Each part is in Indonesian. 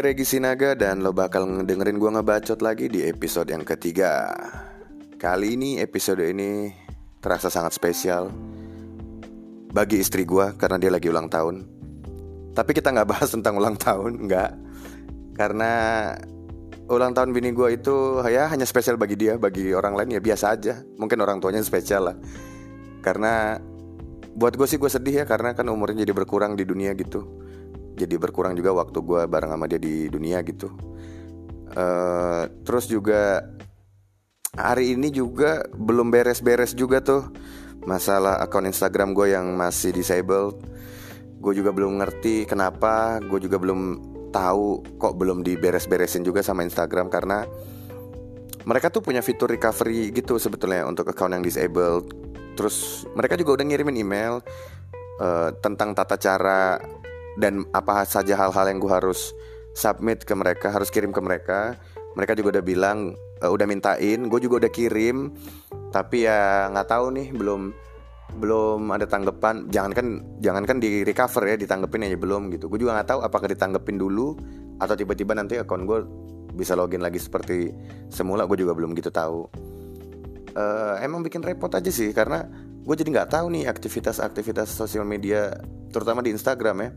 Regi Sinaga dan lo bakal ngedengerin gue ngebacot lagi di episode yang ketiga. Kali ini episode ini terasa sangat spesial Bagi istri gue karena dia lagi ulang tahun. Tapi kita gak bahas tentang ulang tahun, nggak. Karena ulang tahun bini gue itu ya hanya spesial bagi dia Bagi orang lain ya biasa aja. Mungkin orang tuanya spesial lah. Karena buat gue sih gue sedih ya Karena kan umurnya jadi berkurang di dunia gitu jadi berkurang juga waktu gue bareng sama dia di dunia gitu. Uh, terus juga hari ini juga belum beres-beres juga tuh masalah akun Instagram gue yang masih disabled gue juga belum ngerti kenapa gue juga belum tahu kok belum diberes-beresin juga sama Instagram karena mereka tuh punya fitur recovery gitu sebetulnya untuk account yang disabled. Terus mereka juga udah ngirimin email uh, tentang tata cara dan apa saja hal-hal yang gue harus submit ke mereka harus kirim ke mereka mereka juga udah bilang uh, udah mintain gue juga udah kirim. Tapi ya nggak tahu nih belum belum ada tanggapan. Jangan kan jangan kan di recover ya ditanggepin aja belum gitu. Gue juga nggak tahu apakah ditanggepin dulu atau tiba-tiba nanti akun gue bisa login lagi seperti semula gue juga belum gitu tahu. Uh, emang bikin repot aja sih karena gue jadi nggak tahu nih aktivitas-aktivitas sosial media terutama di Instagram ya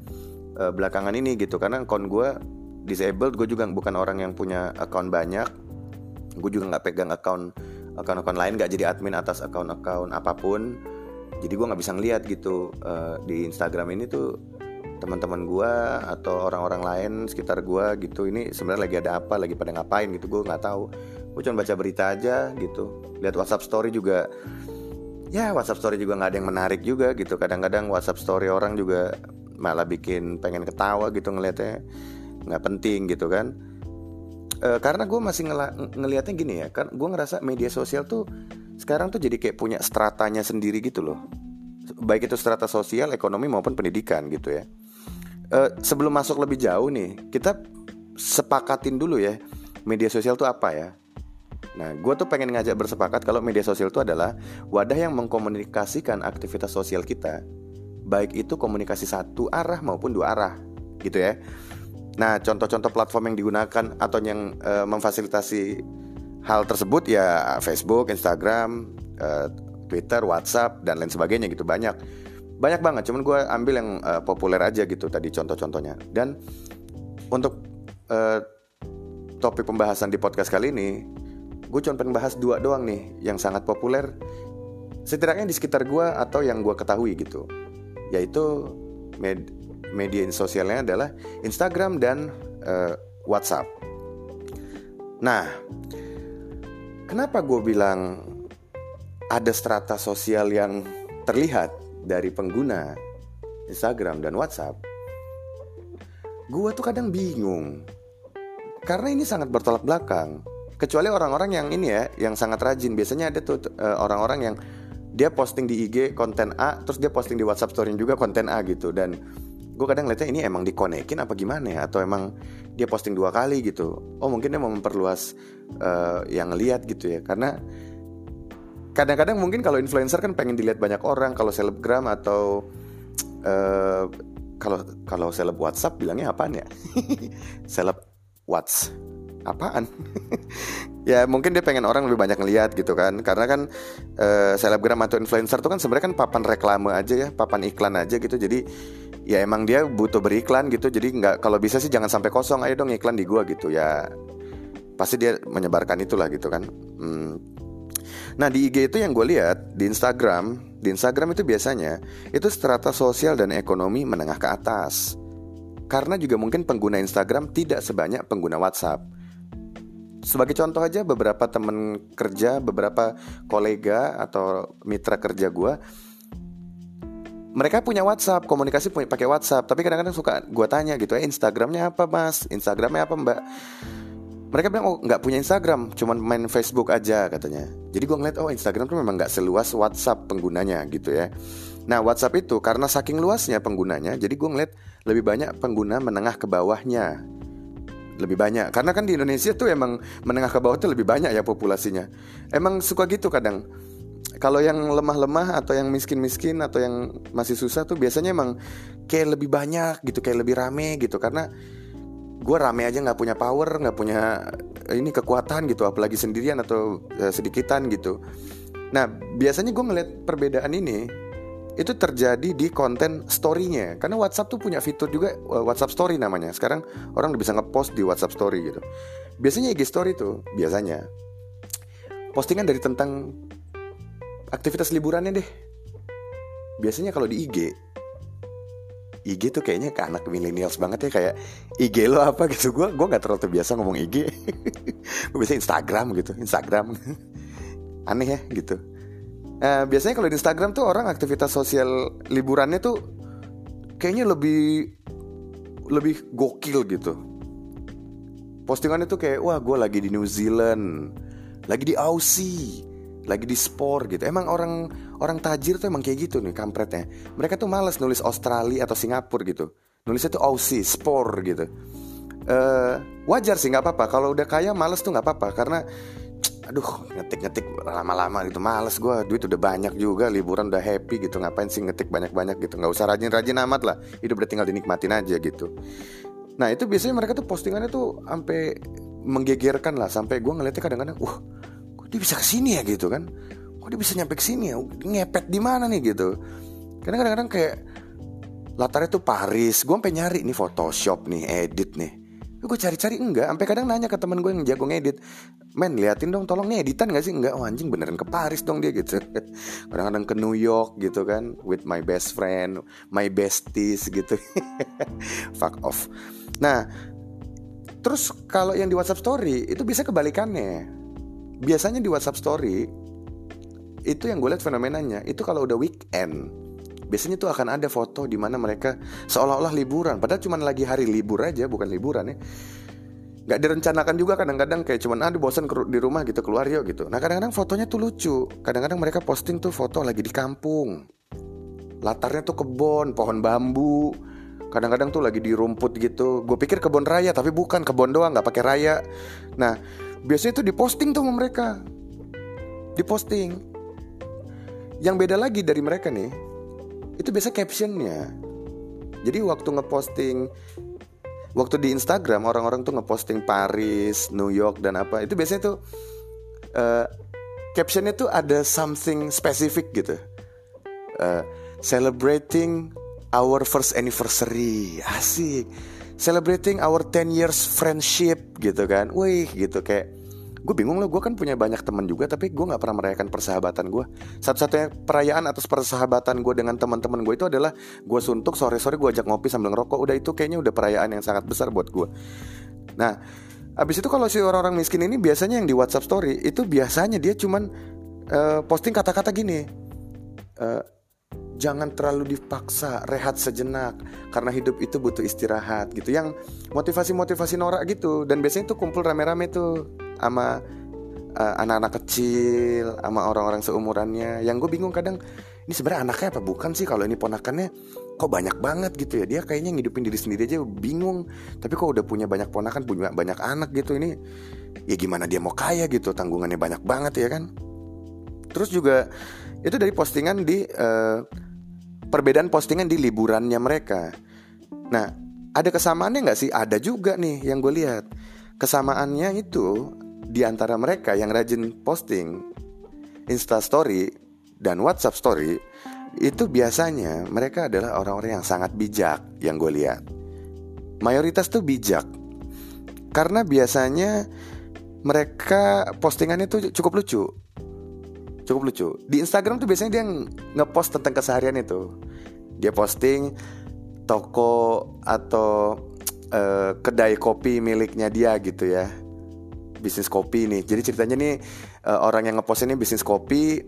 uh, belakangan ini gitu. Karena akun gue disabled gue juga bukan orang yang punya akun banyak. Gue juga nggak pegang akun akun-akun lain nggak jadi admin atas akun-akun apa pun. Jadi gue nggak bisa ngeliat gitu uh, di Instagram ini tuh teman-teman gue atau orang-orang lain sekitar gue gitu. Ini sebenarnya lagi ada apa lagi pada ngapain gitu gue nggak tahu. Gue cuma baca berita aja gitu. Lihat WhatsApp story juga ya WhatsApp story juga nggak ada yang menarik juga gitu. Kadang-kadang WhatsApp story orang juga malah bikin pengen ketawa gitu ngelihatnya nggak penting gitu kan. E, karena gue masih ngel ngelihatnya gini ya kan gue ngerasa media sosial tuh sekarang tuh jadi kayak punya stratanya sendiri gitu loh. Baik itu strata sosial ekonomi maupun pendidikan gitu ya. E, sebelum masuk lebih jauh nih kita sepakatin dulu ya media sosial tuh apa ya Nah, gue tuh pengen ngajak bersepakat kalau media sosial itu adalah wadah yang mengkomunikasikan aktivitas sosial kita baik itu komunikasi satu arah maupun dua arah gitu ya. Nah, contoh-contoh platform yang digunakan atau yang e, memfasilitasi hal tersebut ya Facebook, Instagram, e, Twitter, WhatsApp dan lain sebagainya gitu banyak. Banyak banget, cuman gue ambil yang e, populer aja gitu tadi contoh-contohnya. Dan untuk e, topik pembahasan di podcast kali ini, gue cuma pengen bahas dua doang nih yang sangat populer setidaknya di sekitar gue atau yang gue ketahui gitu yaitu med media sosialnya adalah Instagram dan uh, WhatsApp. Nah, kenapa gue bilang ada strata sosial yang terlihat dari pengguna Instagram dan WhatsApp? Gue tuh kadang bingung karena ini sangat bertolak belakang. Kecuali orang-orang yang ini ya, yang sangat rajin. Biasanya ada tuh uh, orang-orang yang dia posting di IG konten A terus dia posting di WhatsApp story juga konten A gitu. Dan gue kadang lihatnya ini emang dikonekin apa gimana ya? Atau emang dia posting dua kali gitu. Oh mungkin dia mau memperluas uh, yang lihat gitu ya. Karena kadang-kadang mungkin kalau influencer kan pengen dilihat banyak orang. Kalau selebgram atau uh, kalau kalau seleb WhatsApp bilangnya apaan ya? Seleb Whats apaan? Ya mungkin dia pengen orang lebih banyak ngeliat gitu kan. Karena kan uh, selebgram atau influencer tuh kan sebenarnya kan papan reklame aja ya papan iklan aja gitu. Jadi ya emang dia butuh beriklan gitu. Jadi nggak kalau bisa sih jangan sampai kosong ayo dong iklan di gua gitu. Ya pasti dia menyebarkan itulah gitu kan. Hmm. nah di IG itu yang gue lihat di Instagram di Instagram itu biasanya itu strata sosial dan ekonomi menengah ke atas. Karena juga mungkin pengguna Instagram tidak sebanyak pengguna WhatsApp sebagai contoh aja beberapa temen kerja, beberapa kolega atau mitra kerja gue mereka punya WhatsApp, komunikasi punya pakai WhatsApp, tapi kadang-kadang suka gue tanya gitu, eh Instagramnya apa mas, Instagramnya apa mbak? Mereka bilang oh nggak punya Instagram, cuman main Facebook aja katanya. Jadi gue ngeliat oh Instagram tuh memang nggak seluas WhatsApp penggunanya gitu ya. Nah WhatsApp itu karena saking luasnya penggunanya, jadi gue ngeliat lebih banyak pengguna menengah ke bawahnya lebih banyak. Karena kan di Indonesia tuh emang menengah ke bawah tuh lebih banyak ya populasinya. Emang suka gitu kadang. Kalau yang lemah-lemah atau yang miskin-miskin atau yang masih susah tuh biasanya emang kayak lebih banyak gitu kayak lebih rame gitu. Karena gue rame aja nggak punya power nggak punya eh, ini kekuatan gitu apalagi sendirian atau uh, sedikitan gitu. Nah biasanya gue ngeliat perbedaan ini itu terjadi di konten story-nya. Karena WhatsApp tuh punya fitur juga WhatsApp Story namanya. Sekarang orang udah bisa ngepost di WhatsApp Story gitu. Biasanya IG Story tuh biasanya postingan dari tentang aktivitas liburannya deh. Biasanya kalau di IG IG tuh kayaknya ke anak millennials banget ya kayak IG lo apa? Gitu. Gue gue nggak terlalu terbiasa ngomong IG. Gue biasa Instagram gitu Instagram. Aneh ya gitu nah, biasanya kalau di Instagram tuh orang aktivitas sosial liburannya tuh kayaknya lebih lebih gokil gitu postingannya tuh kayak wah gue lagi di New Zealand lagi di Aussie lagi di sport gitu. Emang orang orang tajir tuh emang kayak gitu nih kampretnya. Mereka tuh males nulis Australia atau Singapura gitu. Nulisnya tuh Aussie, sport gitu. Uh, wajar sih nggak apa-apa. Kalau udah kaya males tuh nggak apa-apa karena aduh ngetik-ngetik lama-lama gitu. Males gue duit udah banyak juga liburan udah happy gitu. Ngapain sih ngetik banyak-banyak gitu? Nggak usah rajin-rajin amat lah. Hidup udah tinggal dinikmatin aja gitu. Nah itu biasanya mereka tuh postingannya tuh sampai menggegerkan lah. Sampai gue ngeliatnya kadang-kadang uh dia bisa ke sini ya? gitu kan. Kok dia bisa nyampe ke sini ya? Ngepet di mana nih? gitu. Karena kadang-kadang kayak latarnya tuh Paris. Gue sampai nyari nih Photoshop nih edit nih gue cari-cari enggak. Sampai kadang nanya ke temen gue yang jago ngedit. Men liatin dong tolong nih editan gak sih? Enggak. Oh anjing beneran ke Paris dong dia gitu. Kadang-kadang ke New York gitu kan with my best friend my besties gitu. Fuck off. Nah terus kalau yang di WhatsApp story itu bisa kebalikannya. Biasanya di WhatsApp Story itu yang gue lihat fenomenanya. Itu kalau udah weekend biasanya tuh akan ada foto di mana mereka seolah-olah liburan. Padahal cuma lagi hari libur aja bukan liburan ya. Nggak direncanakan juga kadang-kadang kayak cuman aduh bosan di rumah gitu keluar yuk gitu. Nah kadang-kadang fotonya tuh lucu. Kadang-kadang mereka posting tuh foto lagi di kampung. Latarnya tuh kebun pohon bambu. Kadang-kadang tuh lagi di rumput gitu. Gue pikir kebun raya tapi bukan. Kebun doang nggak pakai raya. Nah biasanya itu diposting tuh sama mereka. Diposting. Yang beda lagi dari mereka nih itu biasa captionnya. Jadi waktu ngeposting waktu di Instagram orang-orang tuh ngeposting Paris New York dan apa. Itu biasanya tuh uh, captionnya tuh ada something specific gitu. Uh, celebrating our first anniversary. Asik. Celebrating our 10 years friendship gitu kan. Wih gitu kayak gue bingung loh gue kan punya banyak teman juga tapi gue nggak pernah merayakan persahabatan gue satu-satunya perayaan atas persahabatan gue dengan teman-teman gue itu adalah gue suntuk sore-sore gue ajak ngopi sambil ngerokok. Udah itu kayaknya udah perayaan yang sangat besar buat gue nah abis itu kalau si orang-orang miskin ini biasanya yang di WhatsApp Story itu biasanya dia cuman uh, posting kata-kata gini uh, jangan terlalu dipaksa rehat sejenak karena hidup itu butuh istirahat gitu. Yang motivasi-motivasi norak gitu. Dan biasanya itu kumpul rame-rame tuh sama uh, anak-anak kecil sama orang-orang seumurannya yang gue bingung kadang ini sebenarnya anaknya apa bukan sih kalau ini ponakannya kok banyak banget gitu ya dia kayaknya ngidupin diri sendiri aja bingung tapi kok udah punya banyak ponakan punya banyak anak gitu ini ya gimana dia mau kaya gitu tanggungannya banyak banget ya kan terus juga itu dari postingan di uh, perbedaan postingan di liburannya mereka. Nah, ada kesamaannya nggak sih? Ada juga nih yang gue lihat. Kesamaannya itu di antara mereka yang rajin posting Insta Story dan WhatsApp Story itu biasanya mereka adalah orang-orang yang sangat bijak yang gue lihat. Mayoritas tuh bijak. Karena biasanya mereka postingannya tuh cukup lucu. Cukup lucu. Di Instagram tuh biasanya dia ngepost tentang keseharian itu. Dia posting toko atau uh, kedai kopi miliknya dia gitu ya bisnis kopi nih. Jadi ceritanya nih uh, orang yang ngepost ini bisnis kopi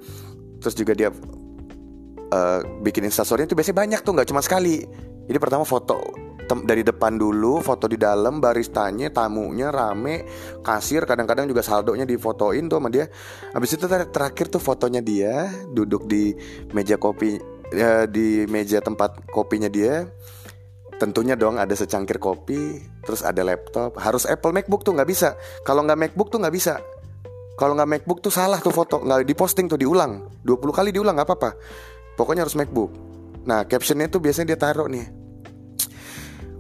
terus juga dia uh, bikin instastory itu biasanya banyak tuh nggak cuma sekali. Jadi pertama foto dari depan dulu foto di dalam baristanya tamunya rame kasir kadang-kadang juga saldonya difotoin tuh sama dia. Habis itu terakhir tuh fotonya dia duduk di meja kopi ya, di meja tempat kopinya dia tentunya dong ada secangkir kopi terus ada laptop. Harus Apple MacBook tuh nggak bisa. Kalau nggak MacBook tuh nggak bisa. Kalau nggak MacBook tuh salah tuh foto. Nggak diposting tuh diulang. 20 kali diulang nggak apa-apa. Pokoknya harus MacBook. Nah captionnya tuh biasanya dia taruh nih.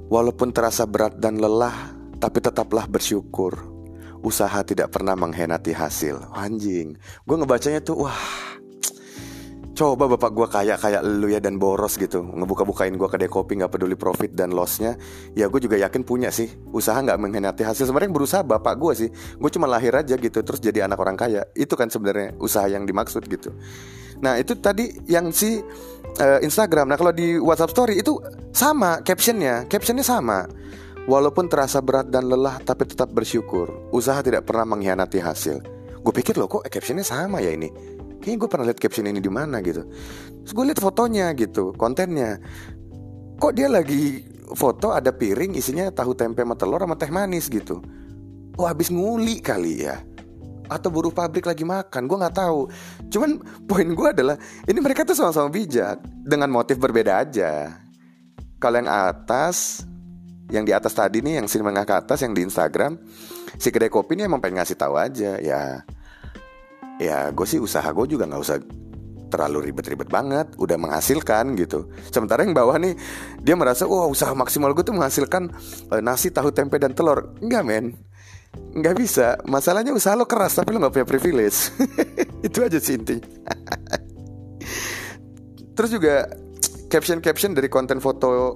Walaupun terasa berat dan lelah, Tapi tetaplah bersyukur. Usaha tidak pernah mengkhianati hasil. Anjing. Gue ngebacanya tuh wah Coba bapak gue kaya kayak lu ya dan boros gitu. Ngebuka-bukain gue kedai kopi gak peduli profit dan lossnya. Ya gue juga yakin punya sih. Usaha gak mengkhianati hasil. Sebenarnya berusaha bapak gue sih. Gue cuma lahir aja gitu Terus jadi anak orang kaya. Itu kan sebenarnya usaha yang dimaksud gitu. Nah itu tadi yang si uh, Instagram. Nah kalau di WhatsApp Story itu sama captionnya. Captionnya sama. Walaupun terasa berat dan lelah Tapi tetap bersyukur. Usaha tidak pernah mengkhianati hasil. Gue pikir loh kok captionnya sama ya ini kayaknya gue pernah lihat caption ini di mana gitu. Terus gue lihat fotonya gitu kontennya. Kok dia lagi foto ada piring isinya tahu tempe sama telur sama teh manis gitu. Oh habis nguli kali ya? Atau buruh pabrik lagi makan gue nggak tahu. Cuman poin gue adalah ini mereka tuh sama-sama bijak dengan motif berbeda aja. Kalau yang atas yang di atas tadi nih yang sini menengah ke atas yang di Instagram si kedai kopi ini emang pengen ngasih tahu aja ya ya gue sih usaha gue juga nggak usah terlalu ribet-ribet banget, udah menghasilkan gitu. Sementara yang bawah nih dia merasa, wah usaha maksimal gue tuh menghasilkan uh, nasi, tahu, tempe dan telur. Enggak men, nggak bisa. Masalahnya usaha lo keras tapi lo nggak punya privilege. Itu aja sih inti. Terus juga caption-caption dari konten foto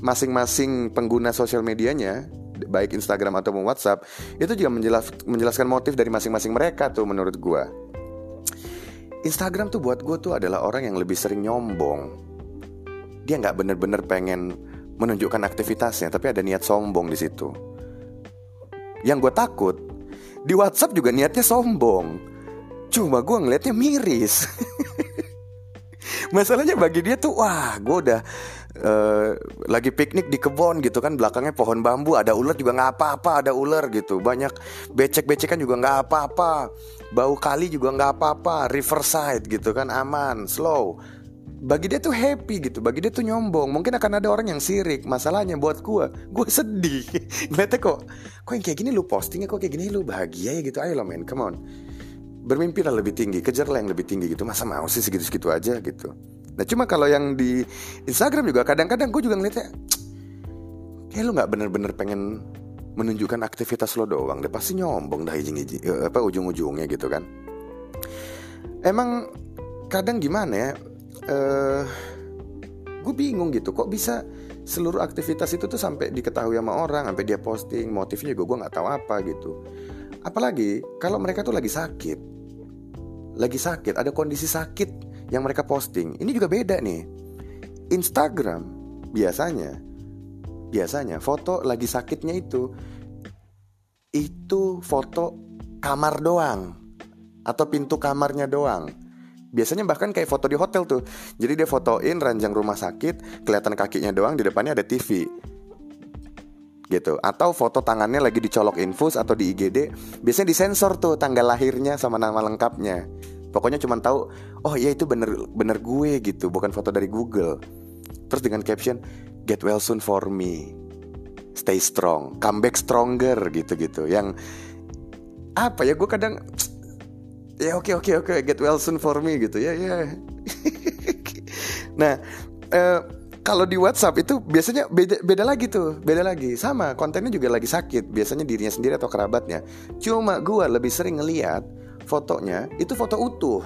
masing-masing pengguna sosial medianya baik Instagram ataupun WhatsApp itu juga menjelas, menjelaskan motif dari masing-masing mereka tuh menurut gue. Instagram tuh buat gue tuh adalah orang yang lebih sering nyombong. Dia nggak bener-bener pengen menunjukkan aktivitasnya, tapi ada niat sombong di situ. Yang gue takut di WhatsApp juga niatnya sombong. Cuma gue ngeliatnya miris. Masalahnya bagi dia tuh wah gue udah uh, lagi piknik di kebun gitu kan belakangnya pohon bambu ada ular juga nggak apa-apa ada ular gitu. Banyak becek-becekan juga nggak apa-apa bau kali juga nggak apa-apa riverside gitu kan aman slow. Bagi dia tuh happy gitu bagi dia tuh nyombong. Mungkin akan ada orang yang sirik masalahnya buat gue gue sedih. Ngeliatnya kok kok yang kayak gini lu postingnya kok kayak gini lu bahagia ya gitu ayo lo men come on. Bermimpi lah lebih tinggi kejarlah yang lebih tinggi gitu masa mau sih segitu-segitu aja gitu nah cuma kalau yang di Instagram juga kadang-kadang gue juga ngeliatnya kayak lo nggak bener-bener pengen menunjukkan aktivitas lo doang deh pasti nyombong dah izin izin apa ujung-ujungnya gitu kan. Emang kadang gimana ya uh, gue bingung gitu kok bisa seluruh aktivitas itu tuh sampai diketahui sama orang sampai dia posting motifnya juga gue nggak tahu apa gitu. Apalagi kalau mereka tuh lagi sakit lagi sakit, ada kondisi sakit yang mereka posting. Ini juga beda nih. Instagram biasanya biasanya foto lagi sakitnya itu itu foto kamar doang atau pintu kamarnya doang. Biasanya bahkan kayak foto di hotel tuh. Jadi dia fotoin ranjang rumah sakit, kelihatan kakinya doang, di depannya ada TV. Gitu. Atau foto tangannya lagi dicolok infus atau di IGD, biasanya disensor tuh tanggal lahirnya sama nama lengkapnya. Pokoknya cuma tahu, oh iya itu bener bener gue gitu, bukan foto dari Google. Terus dengan caption, get well soon for me, stay strong, come back stronger gitu-gitu. Yang apa ya gue kadang ya oke okay, oke okay, oke okay, get well soon for me gitu ya ya. nah uh, kalau di WhatsApp itu biasanya beda beda lagi tuh, beda lagi. Sama kontennya juga lagi sakit, biasanya dirinya sendiri atau kerabatnya. Cuma gue lebih sering ngeliat fotonya itu foto utuh.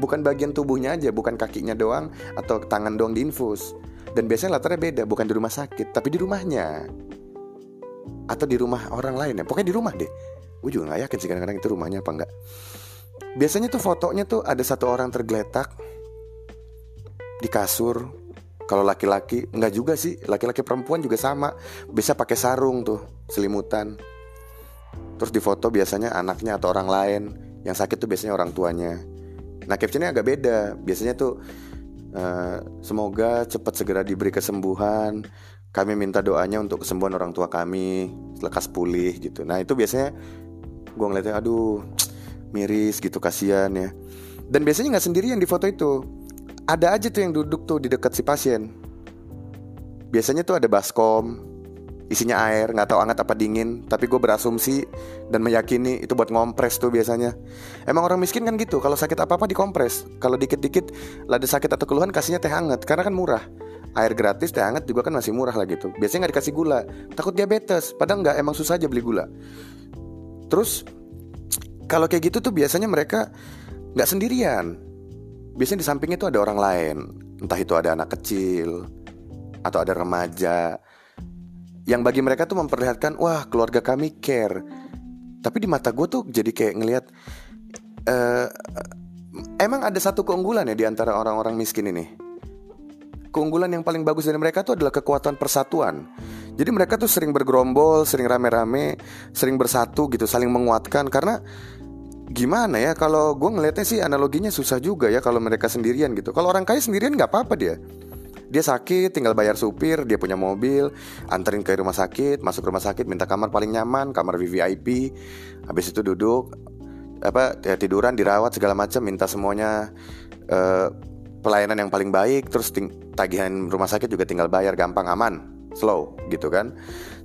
Bukan bagian tubuhnya aja bukan kakinya doang atau tangan doang diinfus. Dan biasanya latarnya beda bukan di rumah sakit tapi di rumahnya. Atau di rumah orang lain ya pokoknya di rumah deh. Gue juga nggak yakin sih kadang-kadang itu rumahnya apa enggak biasanya tuh fotonya tuh ada satu orang tergeletak di kasur. Kalau laki-laki nggak juga sih. Laki-laki perempuan juga sama. Bisa pakai sarung tuh selimutan. Terus di foto biasanya anaknya atau orang lain yang sakit tuh biasanya orang tuanya. Nah captionnya agak beda. Biasanya tuh uh, semoga cepat segera diberi kesembuhan. Kami minta doanya untuk kesembuhan orang tua kami lekas pulih gitu. Nah itu biasanya gue ngeliatnya aduh miris gitu kasihan ya. Dan biasanya nggak sendiri yang di foto itu. Ada aja tuh yang duduk tuh di dekat si pasien. Biasanya tuh ada baskom isinya air nggak tahu hangat apa dingin tapi gue berasumsi dan meyakini itu buat ngompres tuh biasanya. Emang orang miskin kan gitu kalau sakit apa apa dikompres. Kalau dikit dikit lada sakit atau keluhan kasihnya teh hangat karena kan murah. Air gratis teh hangat juga kan masih murah lah gitu. Biasanya nggak dikasih gula. Takut diabetes padahal nggak emang susah aja beli gula. Terus kalau kayak gitu tuh biasanya mereka nggak sendirian. Biasanya di sampingnya tuh ada orang lain. Entah itu ada anak kecil atau ada remaja yang bagi mereka tuh memperlihatkan wah keluarga kami care tapi di mata gue tuh jadi kayak ngelihat uh, emang ada satu keunggulan ya di antara orang-orang miskin ini keunggulan yang paling bagus dari mereka itu adalah kekuatan persatuan. Jadi mereka tuh sering bergerombol, sering rame-rame, sering bersatu gitu, saling menguatkan karena gimana ya kalau gue ngelihatnya sih analoginya susah juga ya kalau mereka sendirian gitu. Kalau orang kaya sendirian nggak apa-apa dia. Dia sakit, tinggal bayar supir, dia punya mobil, anterin ke rumah sakit, masuk rumah sakit, minta kamar paling nyaman, kamar VVIP, habis itu duduk, apa ya, tiduran, dirawat segala macam, minta semuanya uh, pelayanan yang paling baik. Terus tagihan rumah sakit juga tinggal bayar gampang aman slow gitu kan.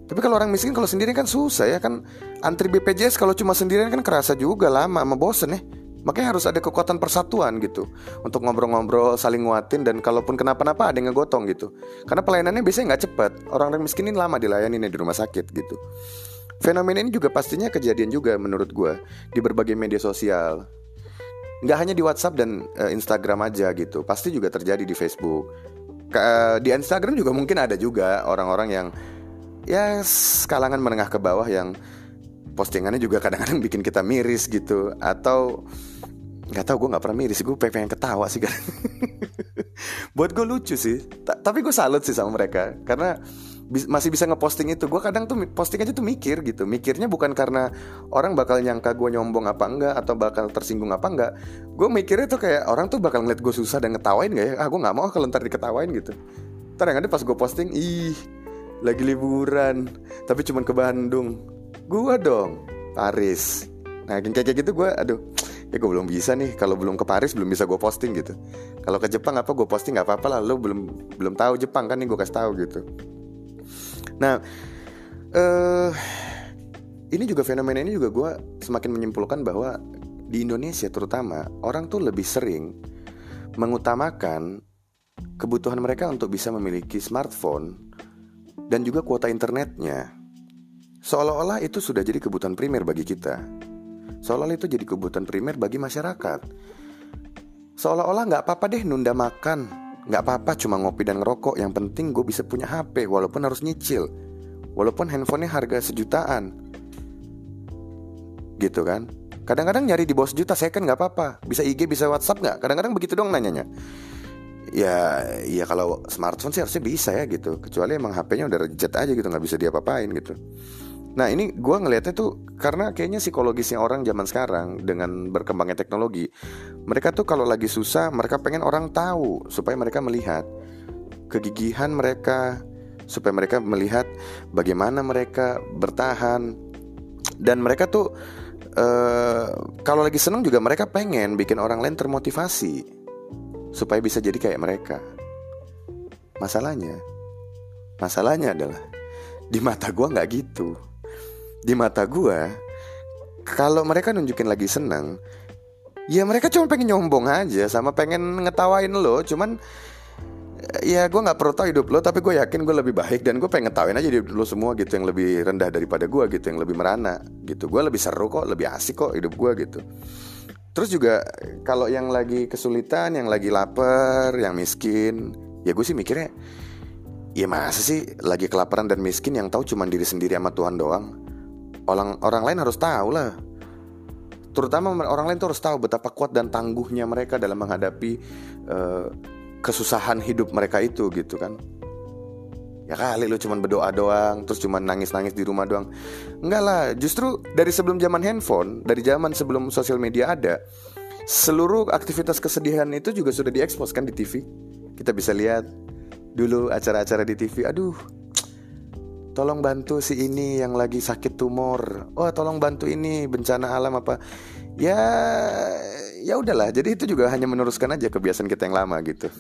Tapi kalau orang miskin kalau sendiri kan susah ya kan. Antri BPJS kalau cuma sendirian kan kerasa juga lama sama bosen ya makanya harus ada kekuatan persatuan gitu. Untuk ngobrol-ngobrol saling nguatin dan kalaupun kenapa-napa ada yang ngegotong gitu. Karena pelayanannya biasanya nggak cepat orang-orang miskin ini lama dilayani di rumah sakit gitu. Fenomena ini juga pastinya kejadian juga menurut gue di berbagai media sosial. Nggak hanya di WhatsApp dan uh, Instagram aja gitu. Pasti juga terjadi di Facebook. Ke, uh, di Instagram juga mungkin ada juga orang-orang yang ya kalangan menengah ke bawah yang postingannya juga kadang-kadang bikin kita miris gitu. Atau nggak tahu gue nggak pernah miris. Gue pengen ketawa sih kan buat gue lucu sih. Ta tapi gue salut sih sama mereka. Karena masih bisa ngeposting itu. Gue kadang tuh posting aja tuh mikir gitu. Mikirnya bukan karena orang bakal nyangka gue nyombong apa enggak atau bakal tersinggung apa enggak. Gue mikirnya tuh kayak orang tuh bakal ngeliat gue susah dan ngetawain gak ya? Ah gue nggak mau kalau ntar diketawain gitu. Ntar yang ada pas gue posting ih lagi liburan. Tapi cuman ke Bandung. Gue dong Paris. Nah kayak kayak gitu gue aduh ya gue belum bisa nih kalau belum ke Paris belum bisa gue posting gitu kalau ke Jepang apa gue posting nggak apa-apa lah lo belum belum tahu Jepang kan nih gue kasih tahu gitu Nah, uh, ini juga fenomena ini juga gue semakin menyimpulkan bahwa di Indonesia terutama orang tuh lebih sering mengutamakan kebutuhan mereka untuk bisa memiliki smartphone dan juga kuota internetnya. Seolah-olah itu sudah jadi kebutuhan primer bagi kita. Seolah-olah itu jadi kebutuhan primer bagi masyarakat. Seolah-olah nggak apa-apa deh nunda makan. Gak apa-apa cuma ngopi dan ngerokok. Yang penting gue bisa punya HP Walaupun harus nyicil. Walaupun handphonenya harga sejutaan. Gitu kan? Kadang-kadang nyari di bawah sejuta saya kan gak apa-apa. Bisa IG bisa Whatsapp gak Kadang-kadang begitu dong nanyanya. Ya, ya kalau smartphone sih harusnya bisa ya gitu. Kecuali emang HP-nya udah reject aja gitu, nggak bisa diapa-apain gitu. Nah ini gue ngelihatnya tuh karena kayaknya psikologisnya orang zaman sekarang dengan berkembangnya teknologi, mereka tuh kalau lagi susah mereka pengen orang tahu supaya mereka melihat kegigihan mereka, supaya mereka melihat bagaimana mereka bertahan dan mereka tuh uh, kalau lagi seneng juga mereka pengen bikin orang lain termotivasi supaya bisa jadi kayak mereka. Masalahnya, masalahnya adalah di mata gue nggak gitu di mata gue kalau mereka nunjukin lagi seneng ya mereka cuma pengen nyombong aja sama pengen ngetawain lo. Cuman ya gue nggak perlu tahu hidup lo tapi gue yakin gue lebih baik dan gue pengen ngetawain aja hidup lo semua gitu yang lebih rendah daripada gue gitu yang lebih merana gitu. Gue lebih seru kok lebih asik kok hidup gue gitu. Terus juga kalau yang lagi kesulitan yang lagi lapar yang miskin ya gue sih mikirnya ya masa sih lagi kelaparan dan miskin yang tahu cuma diri sendiri sama Tuhan doang orang orang lain harus tahu lah terutama orang lain tuh harus tahu betapa kuat dan tangguhnya mereka dalam menghadapi uh, kesusahan hidup mereka itu gitu kan. Ya kali lu cuman berdoa doang terus cuman nangis-nangis di rumah doang. Enggak lah justru dari sebelum zaman handphone dari zaman sebelum sosial media ada seluruh aktivitas kesedihan itu juga sudah diekspos kan di TV kita bisa lihat dulu acara-acara di TV aduh tolong bantu si ini yang lagi sakit tumor. Oh tolong bantu ini bencana alam apa? Ya ya udahlah. Jadi itu juga hanya meneruskan aja kebiasaan kita yang lama gitu.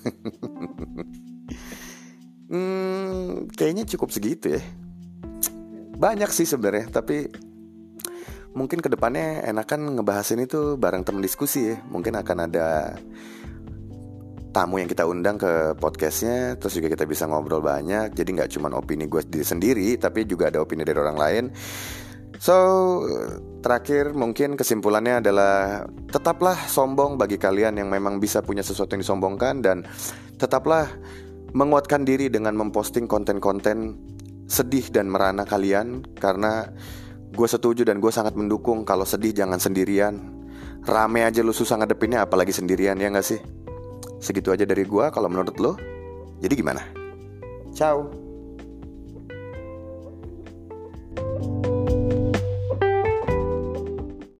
Hmm, kayaknya cukup segitu ya. Banyak sih sebenarnya tapi mungkin ke depannya enakan ngebahas ini tuh bareng teman diskusi ya. Mungkin akan ada tamu yang kita undang ke podcastnya terus juga kita bisa ngobrol banyak. Jadi nggak cuma opini gue sendiri tapi juga ada opini dari orang lain. So terakhir mungkin kesimpulannya adalah tetaplah sombong bagi kalian yang memang bisa punya sesuatu yang disombongkan dan tetaplah menguatkan diri dengan memposting konten-konten sedih dan merana kalian karena gue setuju dan gue sangat mendukung kalau sedih jangan sendirian. Rame aja lu susah ngadepinnya apalagi sendirian ya gak sih Segitu aja dari gua kalau menurut lo. Jadi gimana? Ciao.